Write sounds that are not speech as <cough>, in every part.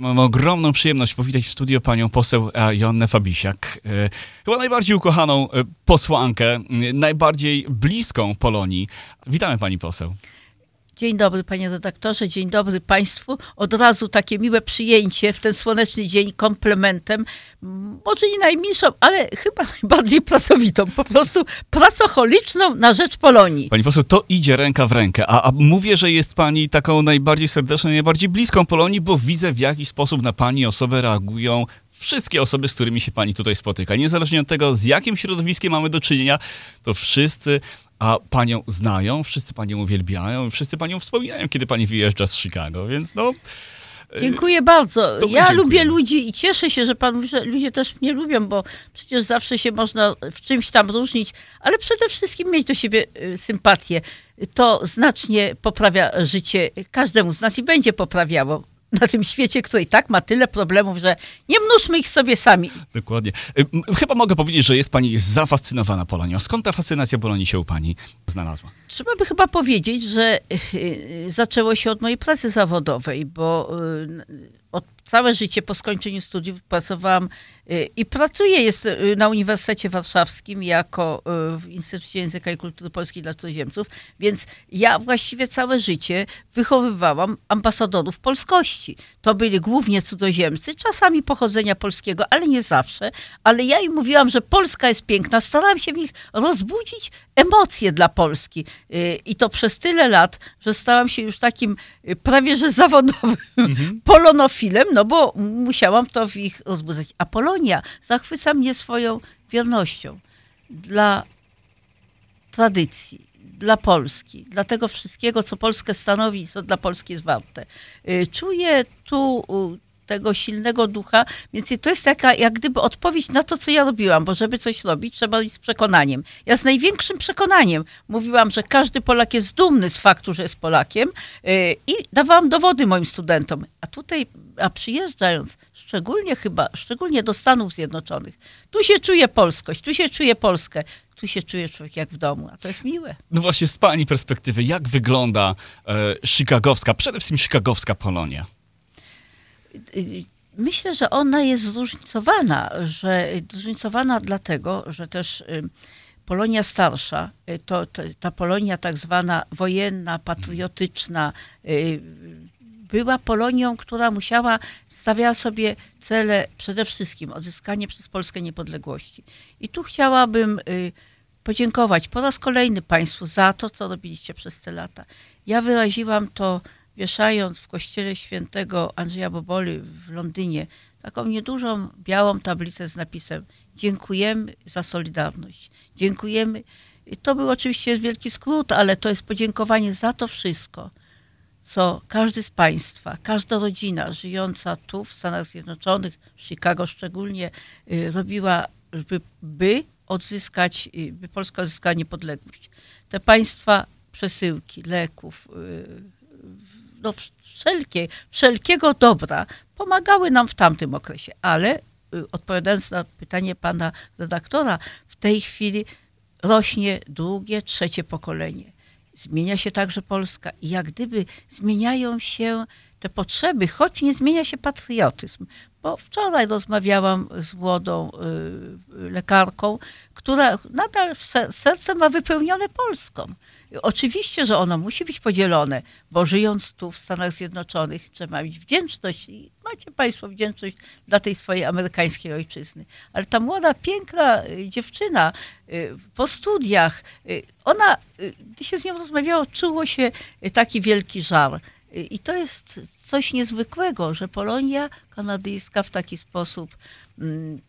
Mamy ogromną przyjemność powitać w studio panią poseł e, Joannę Fabisiak. E, Chyba najbardziej ukochaną e, posłankę, najbardziej bliską Polonii. Witamy pani poseł. Dzień dobry, panie redaktorze, dzień dobry państwu. Od razu takie miłe przyjęcie w ten słoneczny dzień komplementem. Może nie najmniejszą, ale chyba najbardziej pracowitą, po prostu pracocholiczną na rzecz Polonii. Pani poseł, to idzie ręka w rękę, a, a mówię, że jest pani taką najbardziej serdeczną, najbardziej bliską Polonii, bo widzę w jaki sposób na pani osobę reagują wszystkie osoby, z którymi się pani tutaj spotyka. Niezależnie od tego, z jakim środowiskiem mamy do czynienia, to wszyscy a panią znają, wszyscy panią uwielbiają, wszyscy panią wspominają, kiedy pani wyjeżdża z Chicago, więc no... e, Dziękuję bardzo. Ja lubię ludzi i cieszę się, że pan mówi, że ludzie też mnie lubią, bo przecież zawsze się można w czymś tam różnić, ale przede wszystkim mieć do siebie y, sympatię. To znacznie poprawia życie każdemu z nas i będzie poprawiało na tym świecie, który i tak ma tyle problemów, że nie mnóżmy ich sobie sami. Dokładnie. Y, Chyba mogę powiedzieć, że jest pani zafascynowana Polonią. Skąd ta fascynacja Polonii się u pani znalazła? Trzeba by chyba powiedzieć, że y, zaczęło się od mojej pracy zawodowej, bo y, od całe życie po skończeniu studiów pracowałam y, i pracuję jest y, na Uniwersytecie Warszawskim jako y, w Instytucie Języka i Kultury Polskiej dla Cudzoziemców, więc ja właściwie całe życie wychowywałam ambasadorów polskości. To byli głównie cudzoziemcy, czasami pochodzenia polskiego, ale nie zawsze, ale ja im mówiłam, że Polska jest piękna, starałam się w nich rozbudzić emocje dla Polski. Y, I to przez tyle lat, że stałam się już takim y, prawie że zawodowym <laughs> polonofilem, no bo musiałam to w ich rozbudzać. A Polonia zachwyca mnie swoją wiernością dla tradycji, dla Polski, dla tego wszystkiego, co Polskę stanowi co dla Polski jest warte. Y, Czuję tu tego silnego ducha, więc to jest taka jak gdyby odpowiedź na to, co ja robiłam, bo żeby coś robić, trzeba robić z przekonaniem. Ja z największym przekonaniem mówiłam, że każdy Polak jest dumny z faktu, że jest Polakiem y, i dawałam dowody moim studentom. A tutaj, a przyjeżdżając, szczególnie chyba, szczególnie do Stanów Zjednoczonych, tu się czuje polskość, tu się czuje Polskę, tu się czuje człowiek jak w domu, a to jest miłe. No właśnie z pani perspektywy, jak wygląda e, chicagowska, przede wszystkim chicagowska Polonia? Myślę, że ona jest zróżnicowana, że zróżnicowana dlatego, że też y, Polonia starsza, y, to, to ta Polonia tak zwana wojenna, patriotyczna, y, była Polonią, która musiała, stawiała sobie cele przede wszystkim odzyskanie przez Polskę niepodległości. I tu chciałabym podziękować po raz kolejny Państwu za to, co robiliście przez te lata. Ja wyraziłam to wieszając w kościele świętego Andrzeja Boboli w Londynie taką niedużą białą tablicę z napisem Dziękujemy za Solidarność. Dziękujemy. I to był oczywiście wielki skrót, ale to jest podziękowanie za to wszystko, co każdy z Państwa, każda rodzina żyjąca tu w Stanach Zjednoczonych, w Chicago szczególnie, y, robiła, by, by odzyskać, y, by Polska odzyskała niepodległość. Te Państwa przesyłki leków, y, no wszelkie, wszelkiego dobra pomagały nam w tamtym okresie, ale y, odpowiadając na pytanie pana redaktora, w tej chwili rośnie drugie, trzecie pokolenie. Zmienia się także Polska i jak gdyby zmieniają się te potrzeby, choć nie zmienia się patriotyzm. Bo wczoraj rozmawiałam z młodą y, lekarką, która nadal se- serce ma wypełnione Polską. Oczywiście, że ono musi być podzielone, bo żyjąc tu w Stanach Zjednoczonych trzeba mieć wdzięczność i macie Państwo wdzięczność dla tej swojej amerykańskiej ojczyzny. Ale ta młoda, piękna y, dziewczyna y, po studiach, y, ona, gdy się z nią rozmawiało, czuło się taki wielki żar. I to jest coś niezwykłego, że Polonia kanadyjska w taki sposób, mm,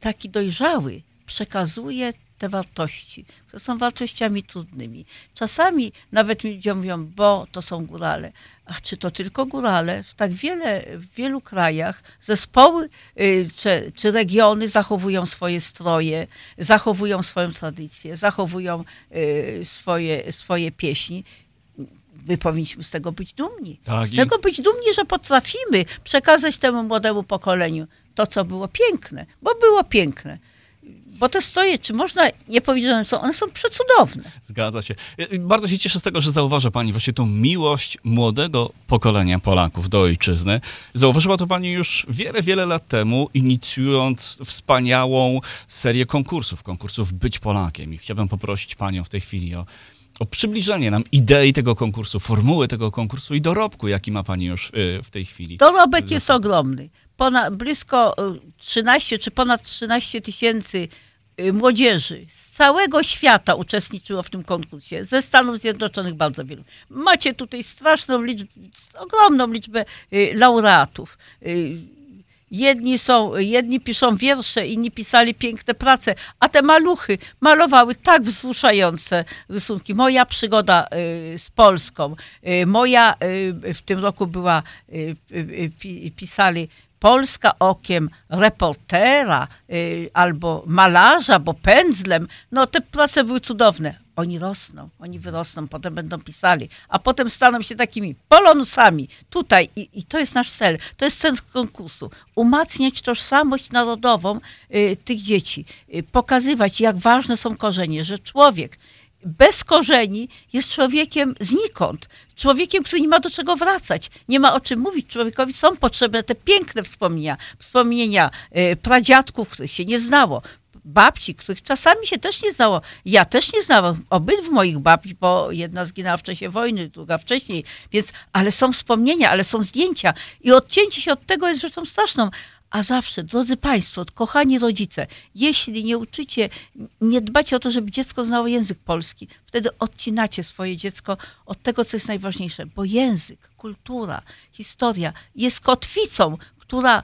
taki dojrzały, przekazuje te wartości, które są wartościami trudnymi. Czasami nawet ludzie mówią, bo to są górale. A czy to tylko górale? W tak wiele, w wielu krajach zespoły y, czy, czy regiony zachowują swoje stroje, zachowują swoją tradycję, zachowują y, swoje, swoje pieśni. My powinniśmy z tego być dumni. Tak, z i- tego być dumni, że potrafimy przekazać temu młodemu pokoleniu to, co było piękne, bo było piękne. Bo te stroje, czy można nie powiedzieć, że one są, przecudowne. Zgadza się. Y, Bardzo się cieszę z tego, że zauważa Pani właśnie tą miłość młodego pokolenia Polaków do ojczyzny. Zauważyła to Pani już wiele, wiele lat temu, inicjując wspaniałą serię konkursów, konkursów Być Polakiem. I chciałbym poprosić Panią w tej chwili o, o przybliżenie nam idei tego konkursu, formuły tego konkursu i dorobku, jaki ma Pani już y, w tej chwili. Dorobek jest ogromny. Ponad, blisko y, 13 czy ponad 13 tysięcy y, młodzieży z całego świata uczestniczyło w tym konkursie. Ze Stanów Zjednoczonych bardzo wielu. Macie tutaj straszną liczbę, ogromną liczbę y, laureatów. Y, Jedni są, jedni piszą wiersze, inni pisali piękne prace, a te maluchy malowały tak wzruszające rysunki. Moja przygoda y, z Polską, y, moja y, w tym roku była, y, y, pi- pisali Polska okiem reportera y, albo malarza, bo pędzlem. No te prace były cudowne. Oni rosną, oni wyrosną, potem będą pisali, a potem staną się takimi polonusami tutaj i, i to jest nasz cel, to jest cel konkursu. Umacniać tożsamość narodową y, tych dzieci, y, pokazywać jak ważne są korzenie, że człowiek bez korzeni jest człowiekiem znikąd. Człowiekiem, który nie ma do czego wracać. Nie ma o czym mówić. Człowiekowi są potrzebne te piękne wspomnienia. Wspomnienia y, pradziadków, których się nie znało. Babci, których czasami się też nie znało. Ja też nie znałam obydwu moich babci, bo jedna zginęła w czasie wojny, druga wcześniej. Więc, ale są wspomnienia, ale są zdjęcia. I odcięcie się od tego jest rzeczą straszną. A zawsze, drodzy Państwo, kochani rodzice, jeśli nie uczycie, nie dbacie o to, żeby dziecko znało język polski, wtedy odcinacie swoje dziecko od tego, co jest najważniejsze, bo język, kultura, historia jest kotwicą, która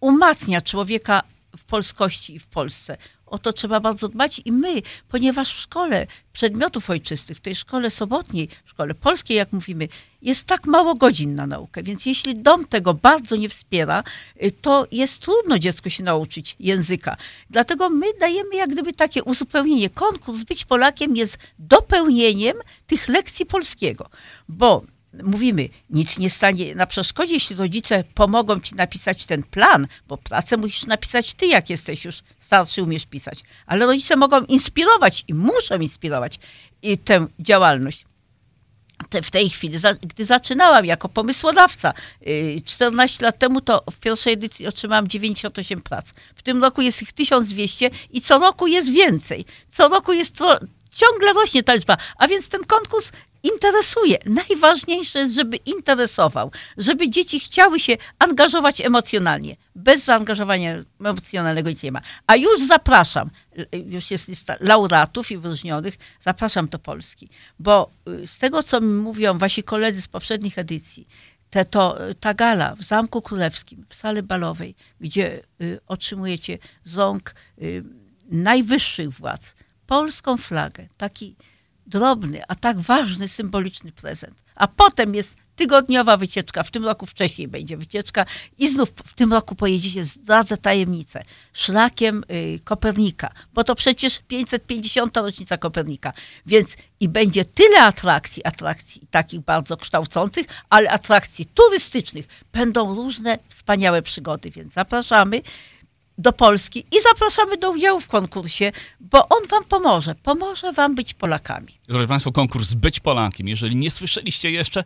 umacnia człowieka w polskości i w Polsce. O to trzeba bardzo dbać i my, ponieważ w szkole przedmiotów ojczystych, w tej szkole sobotniej, w szkole polskiej, jak mówimy, jest tak mało godzin na naukę, więc jeśli dom tego bardzo nie wspiera, y, to jest trudno dziecku się nauczyć języka. Dlatego my dajemy jak gdyby takie uzupełnienie. Konkurs Być Polakiem jest dopełnieniem tych lekcji polskiego, bo mówimy, nic nie stanie na przeszkodzie, jeśli rodzice pomogą ci napisać ten plan, bo pracę musisz napisać ty, jak jesteś już starszy, umiesz pisać. Ale rodzice mogą inspirować i muszą inspirować i tę działalność. Te, w tej chwili, za, gdy zaczynałam jako pomysłodawca y, 14 lat temu, to w pierwszej edycji otrzymałam 98 prac. W tym roku jest ich 1200 i co roku jest więcej. Co roku jest to, ciągle rośnie ta liczba, a więc ten konkurs interesuje. Najważniejsze jest, żeby interesował, żeby dzieci chciały się angażować emocjonalnie. Bez zaangażowania emocjonalnego nic nie ma. A już zapraszam, już jest lista laureatów i wyróżnionych, zapraszam do Polski. Bo y, z tego, co mi mówią wasi koledzy z poprzednich edycji, te, to, ta gala w Zamku Królewskim, w sali balowej, gdzie y, otrzymujecie z rąk y, najwyższych władz polską flagę, taki drobny, a tak ważny, symboliczny prezent. A potem jest tygodniowa wycieczka, w tym roku wcześniej będzie wycieczka i znów w tym roku pojedziecie, zdradzę tajemnicę, szlakiem y, Kopernika, bo to przecież 550. rocznica Kopernika, więc i będzie tyle atrakcji, atrakcji takich bardzo kształcących, ale atrakcji turystycznych. Będą różne wspaniałe przygody, więc zapraszamy do Polski i zapraszamy do udziału w konkursie, bo on wam pomoże. Pomoże wam być Polakami. Drodzy Państwo, konkurs Być Polakiem. Jeżeli nie słyszeliście jeszcze,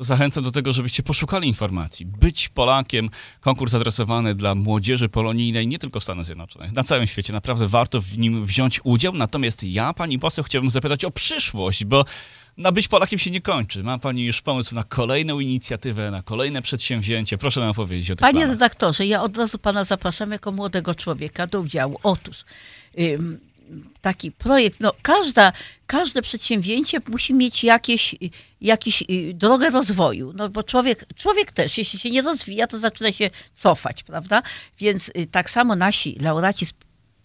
to zachęcam do tego, żebyście poszukali informacji. Być Polakiem, konkurs adresowany dla młodzieży polonijnej, nie tylko w Stanach Zjednoczonych, na całym świecie. Naprawdę warto w nim wziąć udział. Natomiast ja, pani poseł, chciałbym zapytać o przyszłość, bo na Być Polakiem się nie kończy. Ma pani już pomysł na kolejną inicjatywę, na kolejne przedsięwzięcie? Proszę nam opowiedzieć o tych Panie planach. redaktorze, ja od razu pana zapraszam jako młodego człowieka do udziału. Otóż ym, taki projekt, no każda, każde przedsięwzięcie musi mieć jakieś, jakieś y, drogę rozwoju, no bo człowiek, człowiek też, jeśli się nie rozwija, to zaczyna się cofać, prawda? Więc y, tak samo nasi laureaci z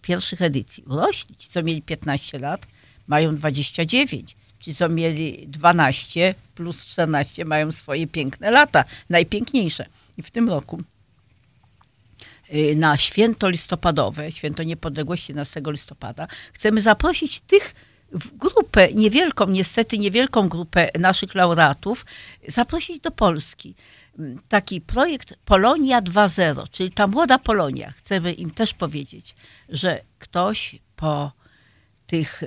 pierwszych edycji urośli, ci co mieli 15 lat, mają 29, ci co mieli 12 plus 14 mają swoje piękne lata, najpiękniejsze. I w tym roku na święto listopadowe, święto niepodległości 11 listopada, chcemy zaprosić tych grupę, niewielką, niestety niewielką grupę naszych laureatów, zaprosić do Polski. mm, taki projekt Polonia 2.0, czyli ta młoda Polonia. Chcemy im też powiedzieć, że ktoś po tych,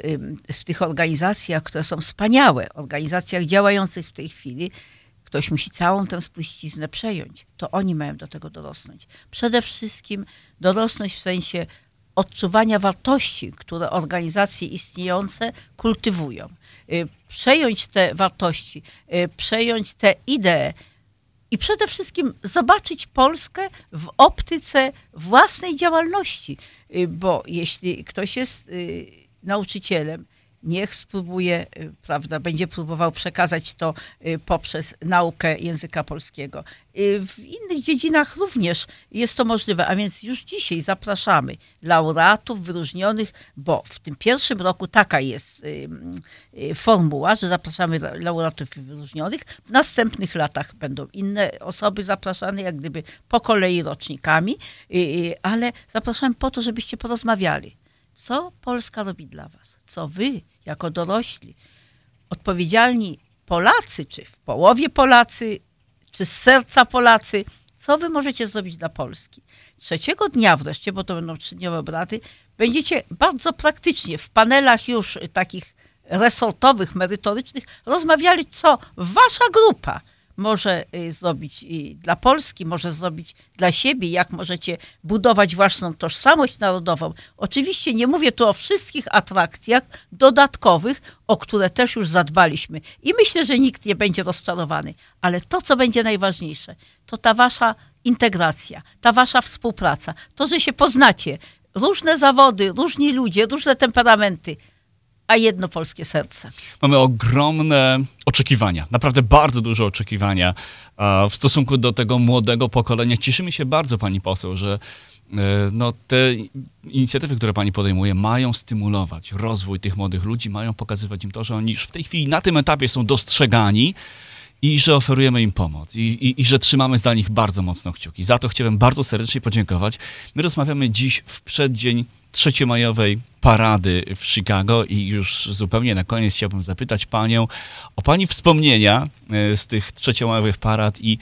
w tych organizacjach, które są wspaniałe, organizacjach działających w tej chwili, ktoś musi całą tę spuściznę przejąć. To oni mają do tego dorosnąć. Przede wszystkim dorosnąć w sensie odczuwania wartości, które organizacje istniejące kultywują. Y, Przejąć te wartości, y, przejąć te idee i przede wszystkim zobaczyć Polskę w optyce własnej działalności. Y, Bo jeśli ktoś jest nauczycielem, niech spróbuje, y, prawda, będzie próbował przekazać to y, poprzez naukę języka polskiego. Y, W innych dziedzinach również jest to możliwe, a więc już dzisiaj zapraszamy laureatów wyróżnionych, bo w tym pierwszym roku taka jest formuła, że zapraszamy la- laureatów wyróżnionych. W następnych latach będą inne osoby zapraszane, jak gdyby po kolei rocznikami, ale zapraszamy po to, żebyście porozmawiali. Co Polska robi dla was? Co wy, jako dorośli, odpowiedzialni Polacy, czy w połowie Polacy, czy z serca Polacy, co wy możecie zrobić dla Polski? Trzeciego dnia wreszcie, bo to będą trzydniowe obrady, będziecie bardzo praktycznie w panelach już takich resortowych, merytorycznych rozmawiali, co wasza grupa może y, zrobić y, dla Polski, może zrobić dla siebie, jak możecie budować własną tożsamość narodową. Oczywiście nie mówię tu o wszystkich atrakcjach dodatkowych, o które też już zadbaliśmy. I myślę, że nikt nie będzie rozczarowany, ale to, co będzie najważniejsze, to ta wasza integracja, ta wasza współpraca, to, że się poznacie, różne zawody, różni ludzie, różne temperamenty, a jedno polskie serce. Mamy ogromne oczekiwania, naprawdę bardzo duże oczekiwania w stosunku do tego młodego pokolenia. Cieszymy się bardzo, pani poseł, że e, no, te inicjatywy, które pani podejmuje, mają stymulować rozwój tych młodych ludzi, mają pokazywać im to, że oni już w tej chwili na tym etapie są dostrzegani i że oferujemy im pomoc i, i, i że trzymamy za nich bardzo mocno kciuki. Za to chciałem bardzo serdecznie podziękować. My rozmawiamy dziś w przeddzień trzeciomajowej parady w Chicago i już zupełnie na koniec chciałbym zapytać panią o pani wspomnienia e, z tych trzeciomajowych parad i,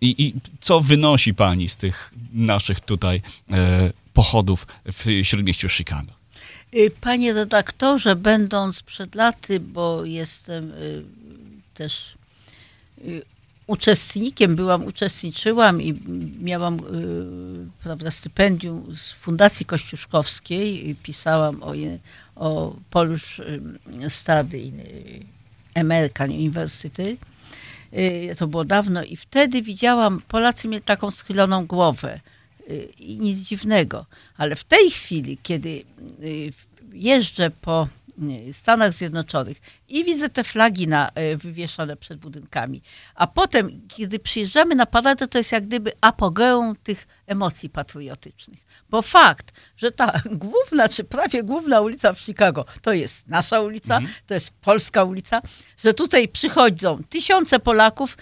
i, i co wynosi pani z tych naszych tutaj e, pochodów w śródmieściu Chicago. Y, Panie redaktorze, będąc przed laty, bo jestem y, też y, uczestnikiem, byłam, uczestniczyłam i miałam y, prawda, stypendium z Fundacji Kościuszkowskiej pisałam o, o Polish y, Study y, American University. To było dawno i wtedy widziałam, Polacy mieli taką schyloną głowę i nic dziwnego. Ale w tej chwili, kiedy jeżdżę po Stanach Zjednoczonych i widzę te flagi na, y, wywieszone przed budynkami, a potem, kiedy przyjeżdżamy na paradę, to jest jak gdyby apogeum tych emocji patriotycznych. Bo fakt, że ta <laughs> główna, czy prawie główna ulica w Chicago, to jest nasza ulica, to jest polska ulica, że tutaj przychodzą tysiące Polaków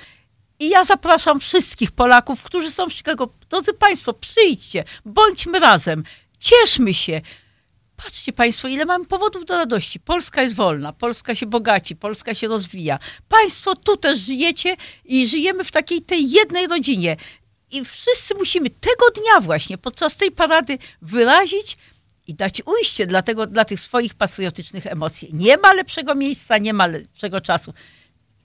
i ja zapraszam wszystkich Polaków, którzy są w Chicago. Drodzy Państwo, przyjdźcie, bądźmy razem, cieszmy się. Patrzcie Państwo, ile mamy powodów do radości. Polska jest wolna, Polska się bogaci, Polska się rozwija. Państwo tu też żyjecie i żyjemy w takiej tej jednej rodzinie. I wszyscy musimy tego dnia właśnie, podczas tej parady wyrazić i dać ujście dla, tego, dla tych swoich patriotycznych emocji. Nie ma lepszego miejsca, nie ma lepszego czasu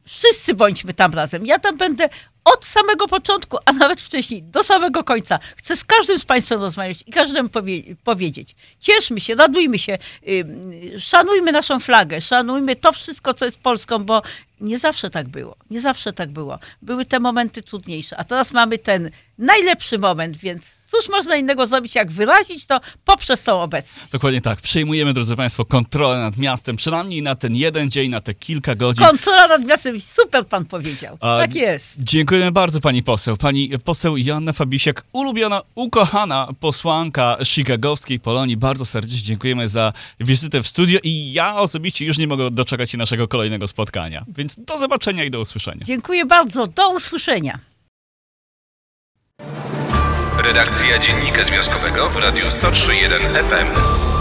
wszyscy bądźmy tam razem. Ja tam będę od samego początku, a nawet wcześniej, do samego końca. Chcę z każdym z Państwem rozmawiać i każdemu powie- powiedzieć. Cieszmy się, radujmy się, ym, szanujmy naszą flagę, szanujmy to wszystko, co jest Polską, bo nie zawsze tak było. Nie zawsze tak było. Były te momenty trudniejsze, a teraz mamy ten najlepszy moment, więc cóż można innego zrobić, jak wyrazić to poprzez tą obecność. Dokładnie tak. Przejmujemy, drodzy Państwo, kontrolę nad miastem, przynajmniej na ten jeden dzień, na te kilka godzin. Kontrola nad miastem, super pan powiedział. A, tak jest. Dziękujemy bardzo pani poseł. Pani poseł Joanna Fabisiak, ulubiona, ukochana posłanka chicagowskiej Polonii. Bardzo serdecznie dziękujemy za wizytę w studio i ja osobiście już nie mogę doczekać się naszego kolejnego spotkania. Więc do zobaczenia i do usłyszenia. Dziękuję bardzo. Do usłyszenia. Redakcja Dziennika Związkowego w Radiu 103.1 FM.